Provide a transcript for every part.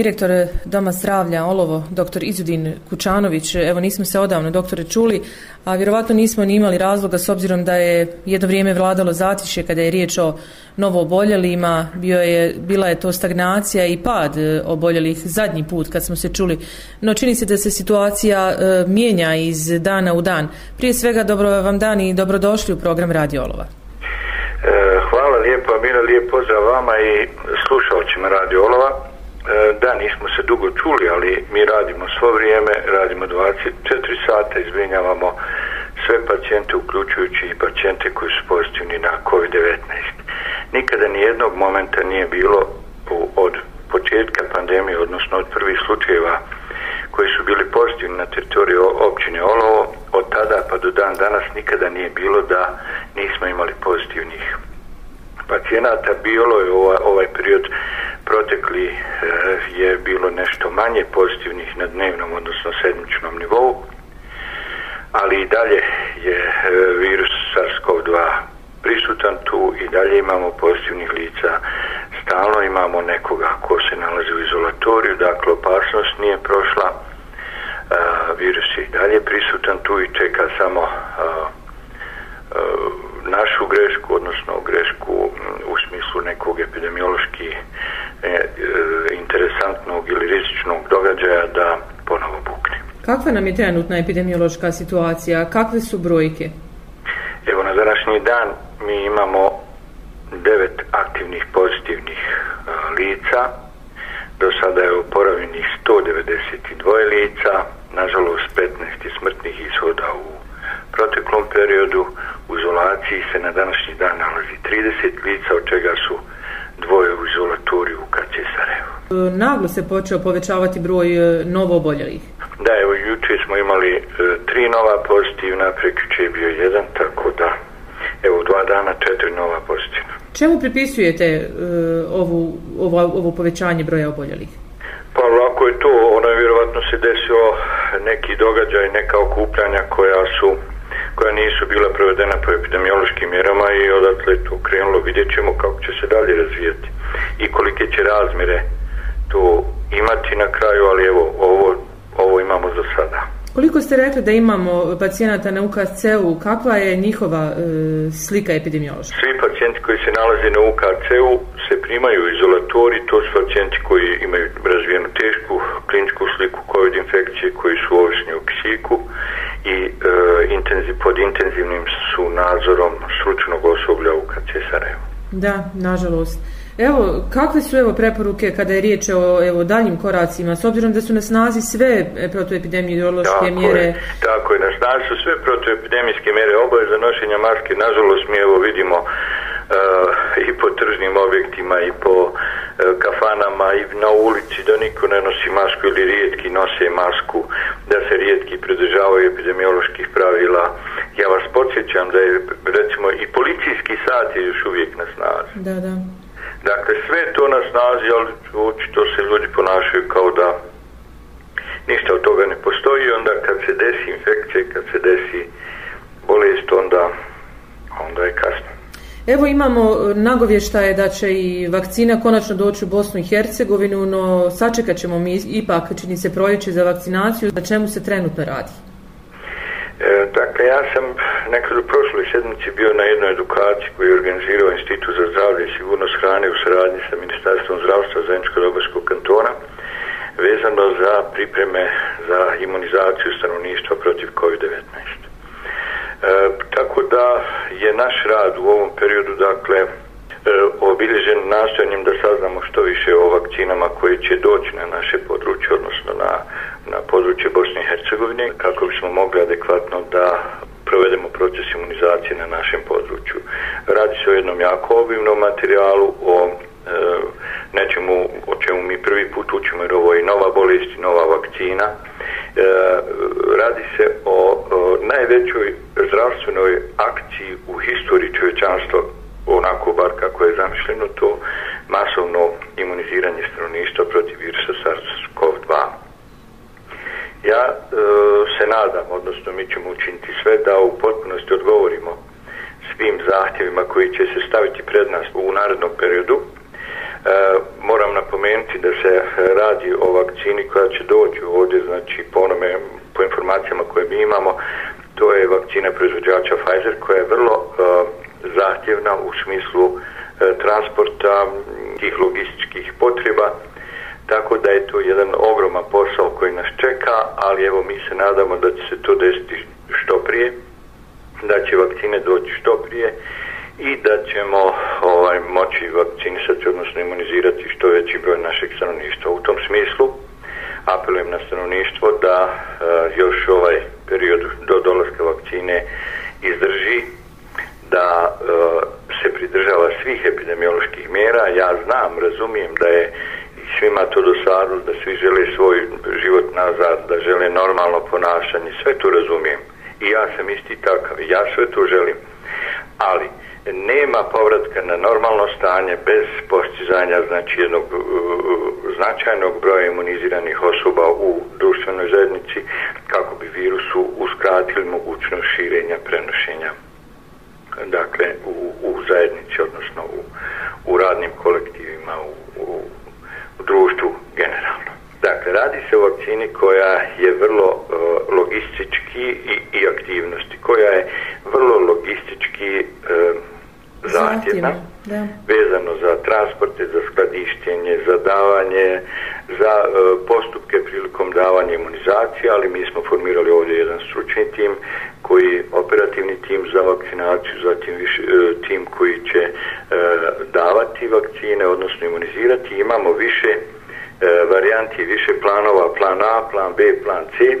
Direktor Doma zdravlja Olovo, dr. Izudin Kučanović, evo nismo se odavno doktore čuli, a vjerovatno nismo ni imali razloga s obzirom da je jedno vrijeme vladalo zatišje kada je riječ o novo oboljelima, bio je, bila je to stagnacija i pad e, oboljelih zadnji put kad smo se čuli. No čini se da se situacija e, mijenja iz dana u dan. Prije svega dobro vam dan i dobrodošli u program Radio Olova. E, hvala lijepo, Amira, lijep pozdrav vama i slušalcima Radio Olova. E, da, nismo se dugo čuli, ali mi radimo svo vrijeme, radimo 24 sata, izvinjavamo sve pacijente, uključujući i pacijente koji su pozitivni na COVID-19. Nikada ni jednog momenta nije bilo od početka pandemije, odnosno od prvih slučajeva koji su bili pozitivni na teritoriju općine Olovo, od tada pa do dan danas nikada nije bilo da nismo imali pozitivnih pacijenata. Bilo je ovaj, ovaj period protekli e, je bilo nešto manje pozitivnih na dnevnom, odnosno sedmičnom nivou, ali i dalje je e, virus SARS-CoV-2 prisutan tu i dalje imamo pozitivnih lica. Stalno imamo nekoga ko se nalazi u izolatoriju, dakle opasnost nije prošla, e, virus je i dalje prisutan tu i čeka samo našu grešku, odnosno grešku u smislu nekog epidemiološki e, e, interesantnog ili rizičnog događaja da ponovo bukne. Kakva nam je trenutna epidemiološka situacija? Kakve su brojke? Evo, na današnji dan mi imamo devet aktivnih pozitivnih a, lica. Do sada je oporavljenih 192 lica, nažalost 15 smrtnih ishoda u proteklom periodu u izolaciji se na današnji dan nalazi 30 lica, od čega su dvoje u izolatoriju u KC Sarajevo. E, naglo se počeo povećavati broj e, novo oboljelih. Da, evo, juče smo imali e, tri nova pozitivna, prekriče je bio jedan, tako da, evo, dva dana četiri nova pozitivna. Čemu pripisujete e, ovu, ovo, ovo povećanje broja oboljelih? Pa lako je to, ono je vjerovatno se desilo neki događaj, neka okupljanja koja su koja nisu bila provedena po epidemiološkim mjerama i odatle to krenulo, vidjet ćemo kako će se dalje razvijati i kolike će razmire to imati na kraju, ali evo, ovo, ovo imamo za sada. Koliko ste rekli da imamo pacijenata na UKC-u, kakva je njihova e, slika epidemiološka? Svi pacijenti koji se nalaze na UKC-u se primaju u izolatori, to su pacijenti koji imaju razvijenu tešku kliničku sliku COVID infekcije, koji su ovisni o kisiku i e, intenziv, pod intenzivnim su nadzorom stručnog osoblja u KC Sarajevo. Da, nažalost. Evo, kakve su evo preporuke kada je riječ o evo daljim koracima, s obzirom da su na snazi sve protuepidemiološke tako mjere? Je, tako je, na snazi su sve protuepidemijske mjere, oboje za nošenja maske, nažalost mi evo vidimo uh, i po tržnim objektima i po uh, kafanama i na ulici da niko ne nosi masku ili rijetki nose masku, da se rijetki pridržavaju epidemioloških pravila. Ja vas podsjećam da je recimo i policijski sat je još uvijek na snazi. Da, da. Dakle, sve to na snazi, ali očito se ljudi ponašaju kao da ništa od toga ne postoji. Onda kad se desi infekcija, kad se desi bolest, onda, onda je kasno. Evo imamo e, nagovještaje da će i vakcina konačno doći u Bosnu i Hercegovinu, no sačekat ćemo mi ipak čini se proljeće za vakcinaciju, na čemu se trenutno radi. Pa ja sam nekad u prošloj sedmici bio na jednoj edukaciji koju je organizirao Institut za zdravlje i sigurnost hrane u saradnji sa Ministarstvom zdravstva Zajedničko-Dobarskog kantona vezano za pripreme za imunizaciju stanovništva protiv COVID-19. E, tako da je naš rad u ovom periodu, dakle, e, obilježen nastojanjem da saznamo što više o vakcinama koje će doći na naše područje, odnosno na, području područje Bosne i Hercegovine, kako bismo mogli adekvatno da provedemo proces imunizacije na našem području. Radi se o jednom jako obimnom materijalu, o e, nečemu o čemu mi prvi put učimo, jer ovo je nova bolest nova vakcina. E, radi se o, o najvećoj zdravstvenoj akciji u historiji čovječanstva, onako bar kako je zamišljeno to, masovno imuniziranje stanovništva protiv virusa SARS-CoV-2. Ja e, se nadam, odnosno mi ćemo učiniti sve da u potpunosti odgovorimo svim zahtjevima koji će se staviti pred nas u narednom periodu. E, moram napomenuti da se e, radi o vakcini koja će doći ovdje, znači po onome, po informacijama koje mi imamo, to je vakcina proizvođača Pfizer koja je vrlo e, zahtjevna u smislu e, transporta tih logističkih potreba tako da je to jedan ogroman posao koji nas čeka, ali evo mi se nadamo da će se to desiti što prije, da će vakcine doći što prije i da ćemo ovaj, moći vakcinisati, odnosno imunizirati što veći broj našeg stanovništva. U tom smislu apelujem na stanovništvo da uh, još ovaj period do dolaska vakcine izdrži, da uh, se pridržava svih epidemioloških mjera. Ja znam, razumijem da je svima to dosadno, da svi žele svoj život nazad, da žele normalno ponašanje, sve to razumijem. I ja sam isti takav, ja sve to želim. Ali, nema povratka na normalno stanje bez postizanja znači jednog uh, značajnog broja imuniziranih osoba u društvenoj zajednici kako bi virusu uskratili mogućnost širenja prenošenja dakle u, u zajednici odnosno u, u radnim kolektivima u, u, u društvu generalno. Dakle radi se o vakcini koja je vrlo uh, logistički i, i aktivnosti koja je vrlo logistički uh, zahtjevna vezano za transporte, za skladištenje, za davanje, za e, postupke prilikom davanja imunizacije, ali mi smo formirali ovdje jedan stručni tim koji operativni tim za vakcinaciju, zatim više, e, tim koji će e, davati vakcine, odnosno imunizirati. Imamo više e, varijanti, više planova, plan A, plan B, plan C,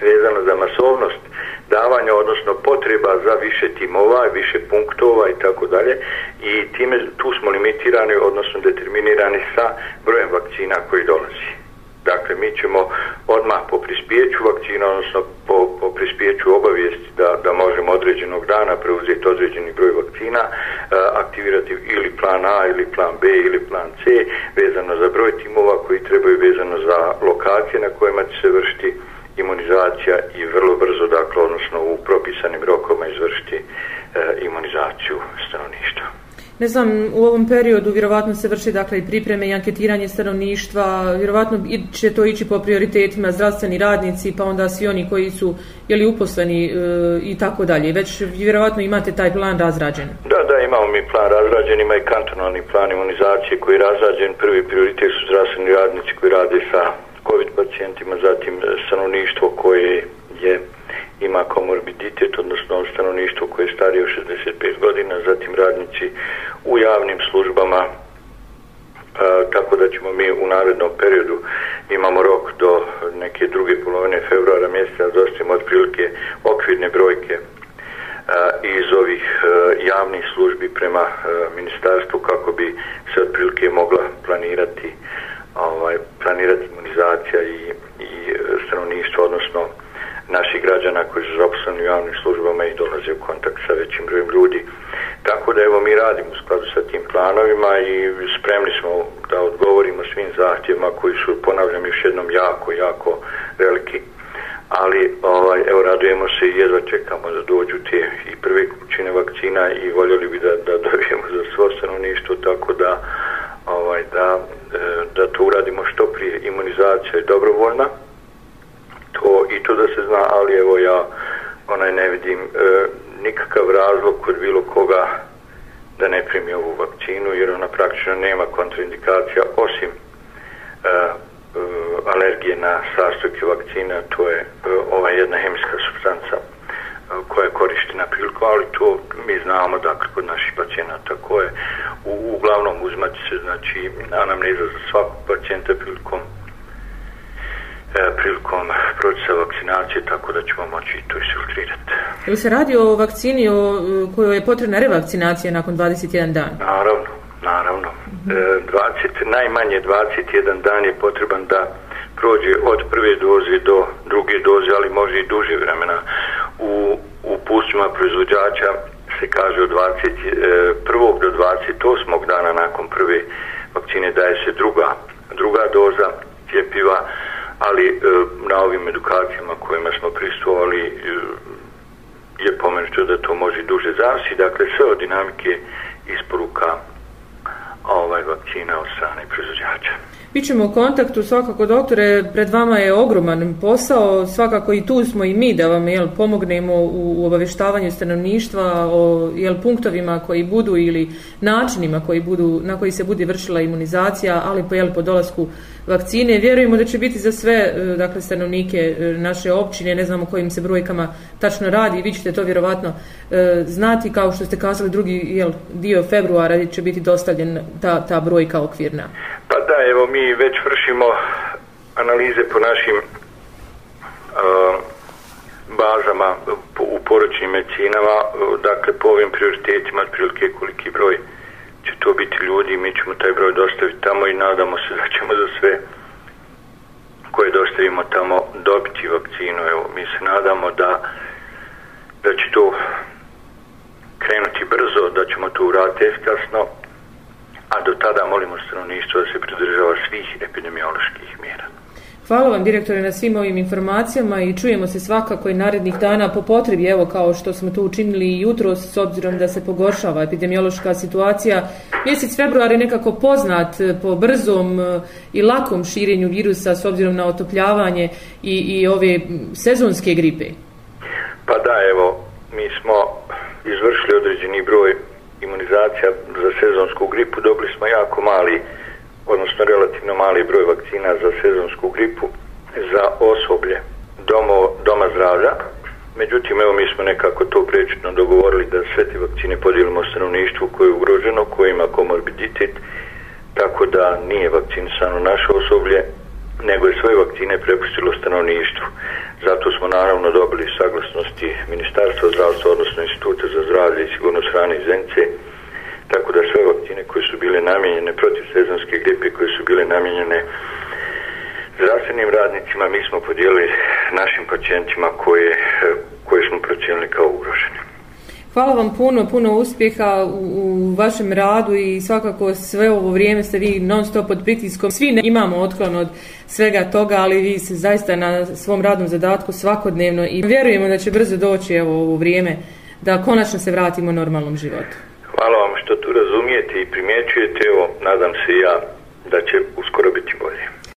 vezano za masovnost davanja, odnosno potreba za više timova, više punktova i tako dalje i time tu smo limitirani, odnosno determinirani sa brojem vakcina koji dolazi. Dakle, mi ćemo odmah po prispijeću vakcina, odnosno po, po prispijeću obavijesti da, da možemo određenog dana preuzeti određeni broj vakcina, e, aktivirati ili plan A, ili plan B, ili plan C, vezano za broj timova koji trebaju vezano za lokacije na kojima će se vršiti imunizacija i vrlo brzo, dakle, odnosno u propisanim rokoma izvršiti e, imunizaciju stanovništva. Ne znam, u ovom periodu vjerovatno se vrši dakle i pripreme i anketiranje stanovništva, vjerovatno će to ići po prioritetima zdravstveni radnici, pa onda svi oni koji su jeli uposleni e, i tako dalje. Već vjerovatno imate taj plan razrađen. Da, da, imamo mi plan razrađen, ima i kantonalni plan imunizacije koji je razrađen. Prvi prioritet su zdravstveni radnici koji rade sa COVID pacijentima, zatim e, stanovništvo koje je ima komorbiditet, odnosno stanovništvo koje je starije od 65 godina, zatim radnici u javnim službama, a, tako da ćemo mi u narednom periodu imamo rok do neke druge polovine februara mjeseca da dostavimo otprilike okvirne brojke a, iz ovih a, javnih službi prema a, ministarstvu kako bi se otprilike mogla planirati ovaj, planirati organizacija i, i e, stanovništva, odnosno naših građana koji su zaposleni u javnim službama i dolaze u kontakt sa većim brojem ljudi. Tako da evo mi radimo u skladu sa tim planovima i spremni smo da odgovorimo svim zahtjevima koji su, ponavljam još jednom, jako, jako veliki. Ali ovaj, evo radujemo se i jedva čekamo da dođu te i prve kućine vakcina i voljeli bi da, da dobijemo za svo stanovništvo, tako da ovaj, da, e, da to uradimo što. Imunizacija je dobrovoljna, to i to da se zna, ali evo ja onaj ne vidim e, nikakav razlog kod bilo koga da ne primi ovu vakcinu, jer ona praktično nema kontraindikacija osim e, e, alergije na sastojke vakcina, to je e, ova jedna hemijska substanca e, koja je korištena priliku, ali to mi znamo da kod naših pacijenata koje u, uglavnom uzmaći se znači anamneza za svakog pacijenta prilikom prilikom procesa vakcinacije, tako da ćemo moći to isfiltrirati. Ili se radi o vakcini o kojoj je potrebna revakcinacija nakon 21 dan? Naravno, naravno. Mm -hmm. e, 20, najmanje 21 dan je potreban da prođe od prve doze do druge doze, ali može i duže vremena. U, u pustima proizvođača se kaže od 21. do 28. dana nakon prve vakcine daje se druga, druga doza cjepiva, ali e, na ovim edukacijama kojima smo pristovali e, je pomenuto da to može duže zavisi. Dakle, sve od dinamike isporuka ovaj vakcina od strane proizvođača. Bićemo u kontaktu svakako doktore, pred vama je ogroman posao, svakako i tu smo i mi da vam jel, pomognemo u, u obavještavanju stanovništva o jel, punktovima koji budu ili načinima koji budu, na koji se bude vršila imunizacija, ali po, jel, po dolasku vakcine. Vjerujemo da će biti za sve e, dakle, stanovnike e, naše općine, ne znamo kojim se brojkama tačno radi, vi ćete to vjerovatno e, znati, kao što ste kazali drugi jel, dio februara će biti dostavljen ta, ta brojka okvirna. Pa da, evo mi već vršimo analize po našim uh, bazama u poročnim medicinama, dakle po ovim prioritetima, otprilike koliki broj će to biti ljudi, mi ćemo taj broj dostaviti tamo i nadamo se da ćemo za sve koje dostavimo tamo dobiti vakcinu. Evo, mi se nadamo da, da će to krenuti brzo, da ćemo to uraditi efikasno, do tada molimo stanovništvo da se pridržava svih epidemioloških mjera. Hvala vam direktore na svim ovim informacijama i čujemo se svakako i narednih dana po potrebi, evo kao što smo to učinili i jutro s obzirom da se pogoršava epidemiološka situacija. Mjesec februar je nekako poznat po brzom e, i lakom širenju virusa s obzirom na otopljavanje i, i ove sezonske gripe. Pa da, evo, mi smo izvršili određeni broj imunizacija za sezonsku gripu, dobili smo jako mali odnosno relativno mali broj vakcina za sezonsku gripu za osoblje domo, doma zdravlja. Međutim, evo mi smo nekako to prečetno dogovorili da sve te vakcine podijelimo stanovništvu koje je ugroženo, koje ima komorbiditet, tako da nije vakcinisano naše osoblje, nego je svoje vakcine prepustilo stanovništvu. Zato smo naravno dobili saglasnosti Ministarstva zdravstva, odnosno Instituta za zdravlje i sigurnost hrane i Zence, tako da sve vakcine koje su bile namijenjene protiv sezonske gripe, koje su bile namijenjene zdravstvenim radnicima, mi smo podijelili našim pacijentima koje, koje smo procijenili kao ugrožene. Hvala vam puno, puno uspjeha u, u vašem radu i svakako sve ovo vrijeme ste vi non stop pod pritiskom. Svi ne imamo otklon od svega toga, ali vi se zaista na svom radnom zadatku svakodnevno i vjerujemo da će brzo doći evo ovo vrijeme da konačno se vratimo normalnom životu. Hvala vam što tu razumijete i primjećujete, evo, nadam se ja da će uskoro biti bolje.